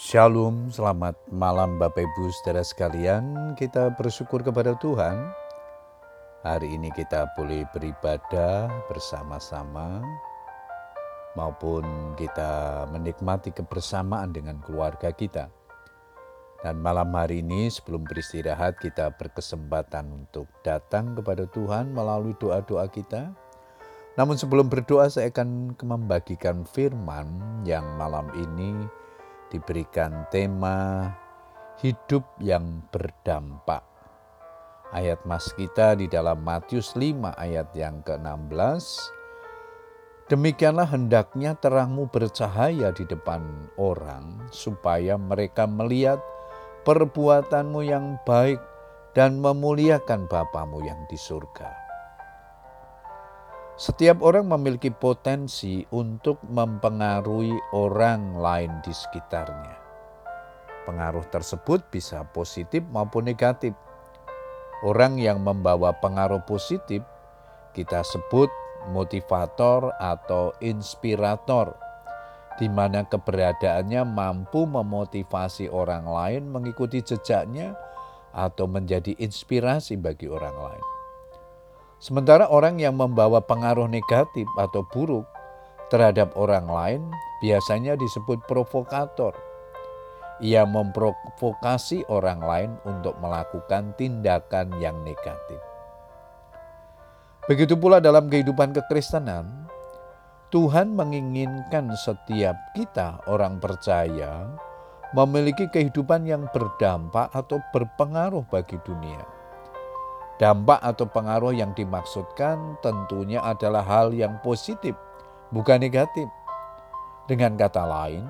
Shalom, selamat malam Bapak Ibu saudara sekalian. Kita bersyukur kepada Tuhan. Hari ini kita boleh beribadah bersama-sama maupun kita menikmati kebersamaan dengan keluarga kita. Dan malam hari ini sebelum beristirahat kita berkesempatan untuk datang kepada Tuhan melalui doa-doa kita. Namun sebelum berdoa saya akan membagikan firman yang malam ini diberikan tema hidup yang berdampak. Ayat mas kita di dalam Matius 5 ayat yang ke-16. Demikianlah hendaknya terangmu bercahaya di depan orang supaya mereka melihat perbuatanmu yang baik dan memuliakan Bapamu yang di surga. Setiap orang memiliki potensi untuk mempengaruhi orang lain di sekitarnya. Pengaruh tersebut bisa positif maupun negatif. Orang yang membawa pengaruh positif kita sebut motivator atau inspirator, di mana keberadaannya mampu memotivasi orang lain mengikuti jejaknya atau menjadi inspirasi bagi orang lain. Sementara orang yang membawa pengaruh negatif atau buruk terhadap orang lain biasanya disebut provokator. Ia memprovokasi orang lain untuk melakukan tindakan yang negatif. Begitu pula dalam kehidupan kekristenan, Tuhan menginginkan setiap kita orang percaya memiliki kehidupan yang berdampak atau berpengaruh bagi dunia Dampak atau pengaruh yang dimaksudkan tentunya adalah hal yang positif, bukan negatif. Dengan kata lain,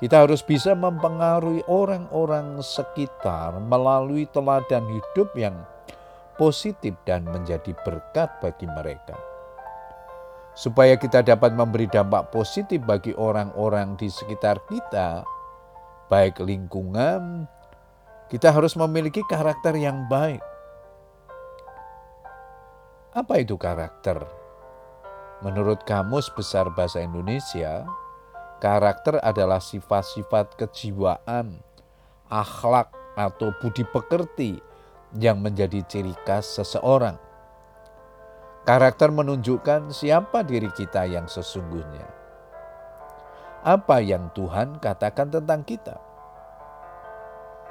kita harus bisa mempengaruhi orang-orang sekitar melalui teladan hidup yang positif dan menjadi berkat bagi mereka. Supaya kita dapat memberi dampak positif bagi orang-orang di sekitar kita, baik lingkungan, kita harus memiliki karakter yang baik apa itu karakter? Menurut Kamus Besar Bahasa Indonesia, karakter adalah sifat-sifat kejiwaan, akhlak, atau budi pekerti yang menjadi ciri khas seseorang. Karakter menunjukkan siapa diri kita yang sesungguhnya. Apa yang Tuhan katakan tentang kita?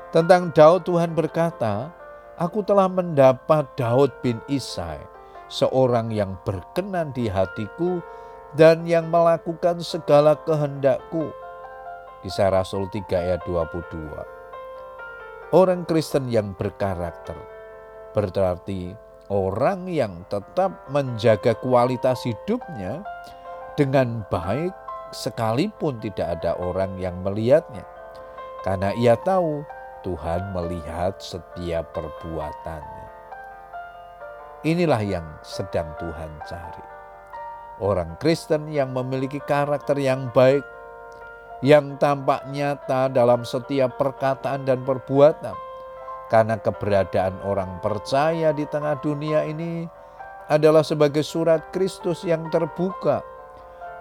Tentang Daud Tuhan berkata, Aku telah mendapat Daud bin Isai seorang yang berkenan di hatiku dan yang melakukan segala kehendakku. Kisah Rasul 3 ayat 22. Orang Kristen yang berkarakter berarti orang yang tetap menjaga kualitas hidupnya dengan baik sekalipun tidak ada orang yang melihatnya. Karena ia tahu Tuhan melihat setiap perbuatannya. Inilah yang sedang Tuhan cari. Orang Kristen yang memiliki karakter yang baik, yang tampak nyata dalam setiap perkataan dan perbuatan. Karena keberadaan orang percaya di tengah dunia ini adalah sebagai surat Kristus yang terbuka,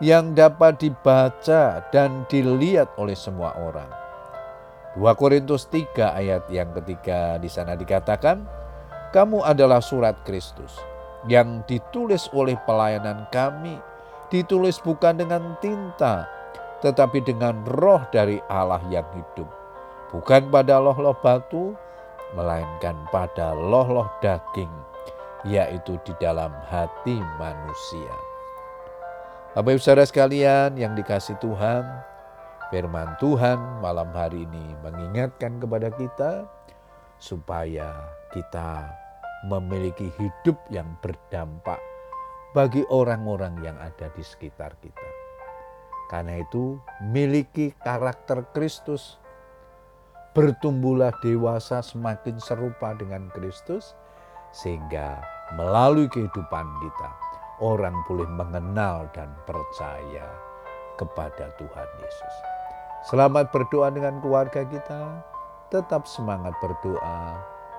yang dapat dibaca dan dilihat oleh semua orang. 2 Korintus 3 ayat yang ketiga di sana dikatakan, kamu adalah surat Kristus yang ditulis oleh pelayanan kami, ditulis bukan dengan tinta, tetapi dengan roh dari Allah yang hidup. Bukan pada loh-loh batu, melainkan pada loh-loh daging, yaitu di dalam hati manusia. Bapak ibu saudara sekalian yang dikasih Tuhan, firman Tuhan malam hari ini mengingatkan kepada kita supaya kita memiliki hidup yang berdampak bagi orang-orang yang ada di sekitar kita. Karena itu, miliki karakter Kristus, bertumbuhlah dewasa semakin serupa dengan Kristus, sehingga melalui kehidupan kita, orang boleh mengenal dan percaya kepada Tuhan Yesus. Selamat berdoa dengan keluarga kita, tetap semangat berdoa